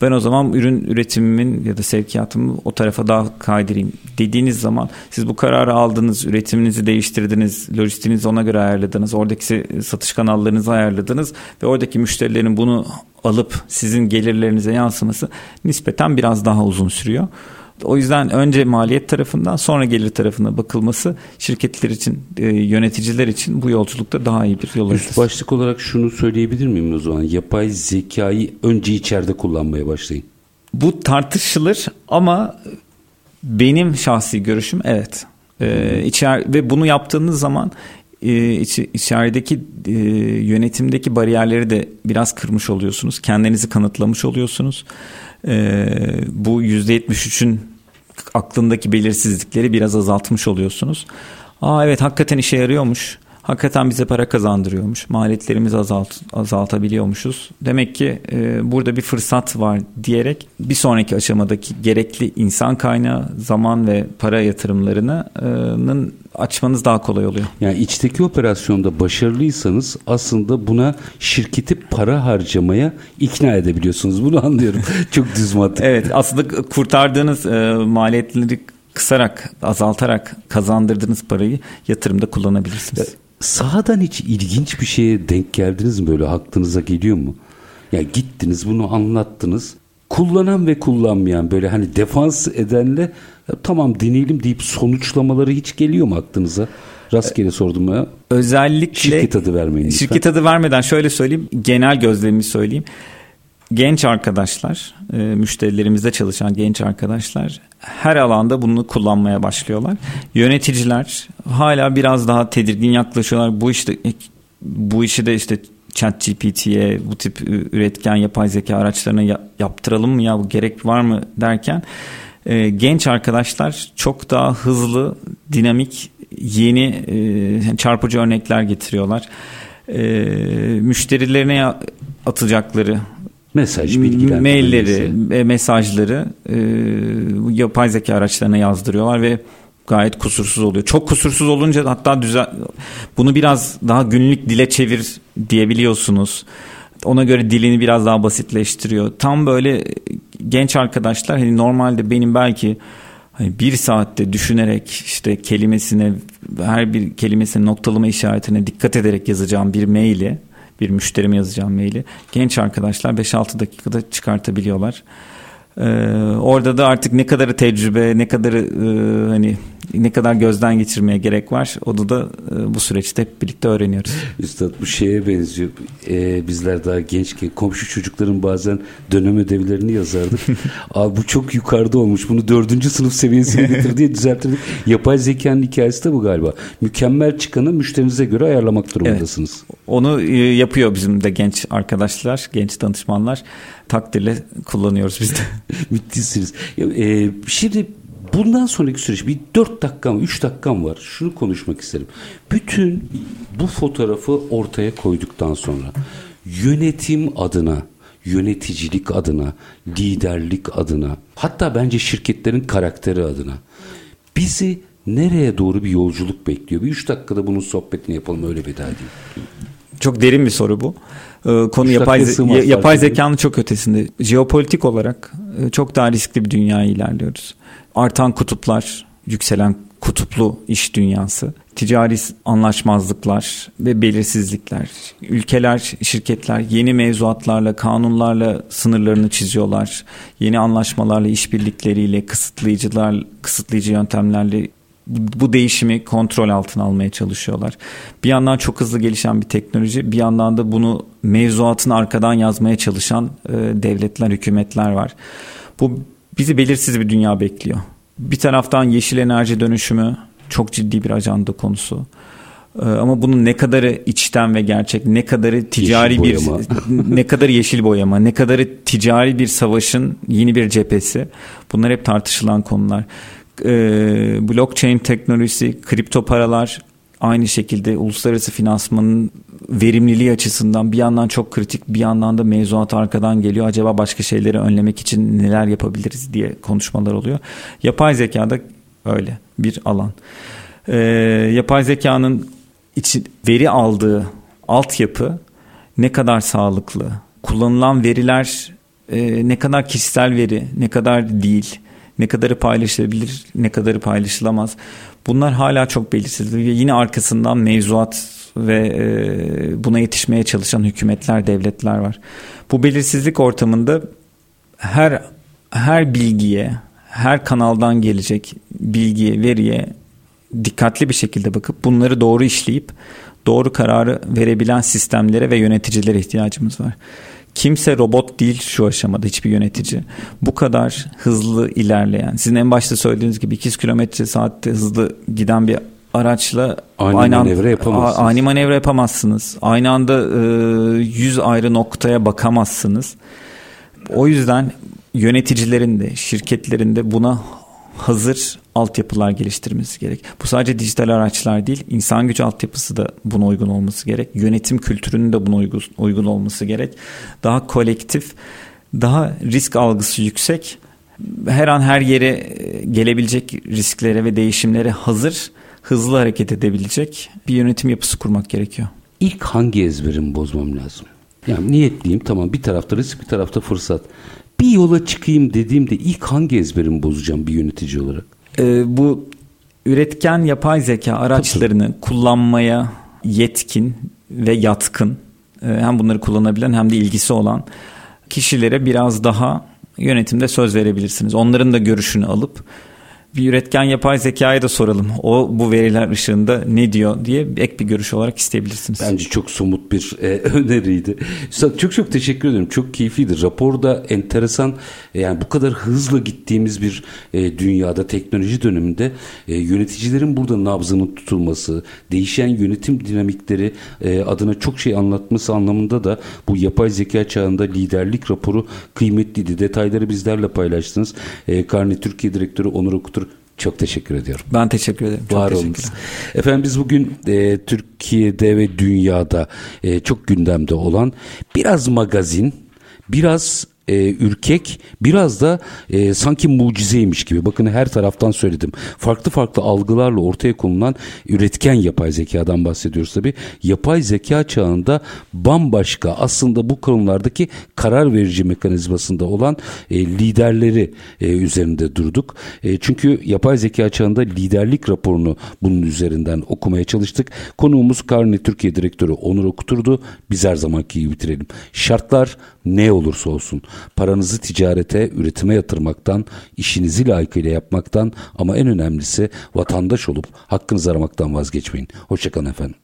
Speaker 2: Ben o zaman ürün üretimimin ya da sevkiyatımı o tarafa daha kaydırayım dediğiniz zaman siz bu kararı aldınız, üretiminizi değiştirdiniz, lojistiğinizi ona göre ayarladınız, oradaki satış kanallarınızı ayarladınız ve oradaki müşterilerin bunu alıp sizin gelirlerinize yansıması nispeten biraz daha uzun sürüyor. O yüzden önce maliyet tarafından sonra gelir tarafına bakılması şirketler için, e, yöneticiler için bu yolculukta daha iyi bir yol
Speaker 1: Üst
Speaker 2: haritası.
Speaker 1: başlık olarak şunu söyleyebilir miyim o zaman? Yapay zekayı önce içeride kullanmaya başlayın.
Speaker 2: Bu tartışılır ama benim şahsi görüşüm evet. Ee, içer ve bunu yaptığınız zaman e, içerideki e, yönetimdeki bariyerleri de biraz kırmış oluyorsunuz. Kendinizi kanıtlamış oluyorsunuz. Ee, bu %73'ün aklındaki belirsizlikleri biraz azaltmış oluyorsunuz. Aa evet hakikaten işe yarıyormuş. Hakikaten bize para kazandırıyormuş. Maliyetlerimizi azalt, azaltabiliyormuşuz. Demek ki e, burada bir fırsat var diyerek bir sonraki aşamadaki gerekli insan kaynağı, zaman ve para yatırımlarının açmanız daha kolay oluyor.
Speaker 1: Yani içteki operasyonda başarılıysanız aslında buna şirketi para harcamaya ikna edebiliyorsunuz. Bunu anlıyorum. Çok düz mantık.
Speaker 2: Evet aslında kurtardığınız e, maliyetleri kısarak, azaltarak kazandırdığınız parayı yatırımda kullanabilirsiniz.
Speaker 1: Sahadan hiç ilginç bir şeye denk geldiniz mi böyle aklınıza geliyor mu? Ya gittiniz bunu anlattınız. Kullanan ve kullanmayan böyle hani defans edenle "Ya tamam deneyelim deyip sonuçlamaları hiç geliyor mu aklınıza? Rastgele sordum ya.
Speaker 2: Özellikle
Speaker 1: Şirket adı vermeyin lütfen.
Speaker 2: Şirket adı vermeden şöyle söyleyeyim. Genel gözlemimi söyleyeyim. Genç arkadaşlar, e, müşterilerimizde çalışan genç arkadaşlar her alanda bunu kullanmaya başlıyorlar. Yöneticiler hala biraz daha tedirgin yaklaşıyorlar. Bu işte bu işi de işte chat GPT'ye bu tip üretken yapay zeka araçlarına ya- yaptıralım mı ya bu gerek var mı derken e, genç arkadaşlar çok daha hızlı, dinamik, yeni e, çarpıcı örnekler getiriyorlar. E, müşterilerine atacakları
Speaker 1: Mesaj, bilgilendirme.
Speaker 2: mailleri, mesajları e, yapay zeka araçlarına yazdırıyorlar ve gayet kusursuz oluyor. Çok kusursuz olunca hatta düzen bunu biraz daha günlük dile çevir diyebiliyorsunuz. Ona göre dilini biraz daha basitleştiriyor. Tam böyle genç arkadaşlar hani normalde benim belki hani bir saatte düşünerek işte kelimesine her bir kelimesinin noktalama işaretine dikkat ederek yazacağım bir maili bir müşterime yazacağım maili genç arkadaşlar 5-6 dakikada çıkartabiliyorlar. Ee, orada da artık ne kadarı tecrübe, ne kadarı e, hani ne kadar gözden geçirmeye gerek var. Onu da e, bu süreçte hep birlikte öğreniyoruz.
Speaker 1: Üstad bu şeye benziyor. Ee, bizler daha gençken komşu çocukların bazen dönem ödevlerini yazardık. Abi bu çok yukarıda olmuş. Bunu dördüncü sınıf seviyesine getir diye düzeltirdik. Yapay zekanın hikayesi de bu galiba. Mükemmel çıkanı müşterinize göre ayarlamak durumundasınız.
Speaker 2: Onu e, yapıyor bizim de genç arkadaşlar, genç danışmanlar. Takdirle kullanıyoruz biz de.
Speaker 1: Müthişsiniz. Ya, e, şimdi bundan sonraki süreç bir 4 dakikam, 3 dakikam var. Şunu konuşmak isterim. Bütün bu fotoğrafı ortaya koyduktan sonra yönetim adına, yöneticilik adına, liderlik adına, hatta bence şirketlerin karakteri adına bizi nereye doğru bir yolculuk bekliyor? Bir 3 dakikada bunun sohbetini yapalım öyle veda edeyim.
Speaker 2: Çok derin bir soru bu. Ee, konu
Speaker 1: Üç
Speaker 2: yapay, ze- yapay zekanın çok ötesinde. Jeopolitik olarak e, çok daha riskli bir dünyaya ilerliyoruz. Artan kutuplar, yükselen kutuplu iş dünyası. Ticari anlaşmazlıklar ve belirsizlikler. Ülkeler, şirketler yeni mevzuatlarla, kanunlarla sınırlarını çiziyorlar. Yeni anlaşmalarla, işbirlikleriyle, kısıtlayıcılar, kısıtlayıcı yöntemlerle bu değişimi kontrol altına almaya çalışıyorlar. Bir yandan çok hızlı gelişen bir teknoloji, bir yandan da bunu mevzuatını arkadan yazmaya çalışan e, devletler, hükümetler var. Bu bizi belirsiz bir dünya bekliyor. Bir taraftan yeşil enerji dönüşümü çok ciddi bir ajanda konusu. E, ama bunun ne kadarı içten ve gerçek, ne kadarı ticari bir ne kadar yeşil boyama, ne kadarı ticari bir savaşın yeni bir cephesi. Bunlar hep tartışılan konular e, blockchain teknolojisi, kripto paralar aynı şekilde uluslararası finansmanın verimliliği açısından bir yandan çok kritik bir yandan da mevzuat arkadan geliyor. Acaba başka şeyleri önlemek için neler yapabiliriz diye konuşmalar oluyor. Yapay zekada öyle bir alan. E, yapay zekanın içi, veri aldığı altyapı ne kadar sağlıklı, kullanılan veriler e, ne kadar kişisel veri, ne kadar değil ne kadarı paylaşılabilir, ne kadarı paylaşılamaz. Bunlar hala çok belirsiz. Yine arkasından mevzuat ve e, buna yetişmeye çalışan hükümetler, devletler var. Bu belirsizlik ortamında her her bilgiye, her kanaldan gelecek bilgiye, veriye dikkatli bir şekilde bakıp bunları doğru işleyip doğru kararı verebilen sistemlere ve yöneticilere ihtiyacımız var. Kimse robot değil şu aşamada hiçbir yönetici. Bu kadar hızlı ilerleyen, sizin en başta söylediğiniz gibi 200 kilometre saatte hızlı giden bir araçla
Speaker 1: ani aynı manevra yapamazsınız.
Speaker 2: Ani manevra yapamazsınız. Aynı anda e, 100 ayrı noktaya bakamazsınız. O yüzden yöneticilerin de şirketlerin de buna hazır altyapılar geliştirmesi gerek. Bu sadece dijital araçlar değil, insan gücü altyapısı da buna uygun olması gerek. Yönetim kültürünün de buna uygun, uygun olması gerek. Daha kolektif, daha risk algısı yüksek, her an her yere e, gelebilecek risklere ve değişimlere hazır, hızlı hareket edebilecek bir yönetim yapısı kurmak gerekiyor.
Speaker 1: İlk hangi ezberimi bozmam lazım? Yani niyetliyim tamam bir tarafta risk bir tarafta fırsat. Bir yola çıkayım dediğimde ilk hangi ezberimi bozacağım bir yönetici olarak?
Speaker 2: e, bu üretken yapay zeka araçlarını Tabii. kullanmaya yetkin ve yatkın e, hem bunları kullanabilen hem de ilgisi olan kişilere biraz daha yönetimde söz verebilirsiniz. Onların da görüşünü alıp bir üretken yapay zekaya da soralım. O bu veriler ışığında ne diyor diye ek bir görüş olarak isteyebilirsiniz.
Speaker 1: Bence çok somut bir e, öneriydi. Üstad çok çok teşekkür ederim. Çok keyifliydi. Raporda enteresan e, yani bu kadar hızlı gittiğimiz bir e, dünyada teknoloji döneminde e, yöneticilerin burada nabzının tutulması, değişen yönetim dinamikleri e, adına çok şey anlatması anlamında da bu yapay zeka çağında liderlik raporu kıymetliydi. Detayları bizlerle paylaştınız. E, Karni Türkiye Direktörü Onur Okutur çok teşekkür ediyorum.
Speaker 2: Ben teşekkür ederim. Çok
Speaker 1: Var olunuz. Efendim biz bugün e, Türkiye'de ve dünyada e, çok gündemde olan biraz magazin, biraz e, ürkek biraz da e, sanki mucizeymiş gibi. Bakın her taraftan söyledim. Farklı farklı algılarla ortaya konulan üretken yapay zekadan bahsediyoruz tabi. Yapay zeka çağında bambaşka aslında bu konulardaki karar verici mekanizmasında olan e, liderleri e, üzerinde durduk. E, çünkü yapay zeka çağında liderlik raporunu bunun üzerinden okumaya çalıştık. Konuğumuz Karni Türkiye Direktörü Onur Okuturdu. Biz her zamanki gibi bitirelim. Şartlar ne olursa olsun paranızı ticarete, üretime yatırmaktan, işinizi layıkıyla yapmaktan ama en önemlisi vatandaş olup hakkınızı aramaktan vazgeçmeyin. Hoşçakalın efendim.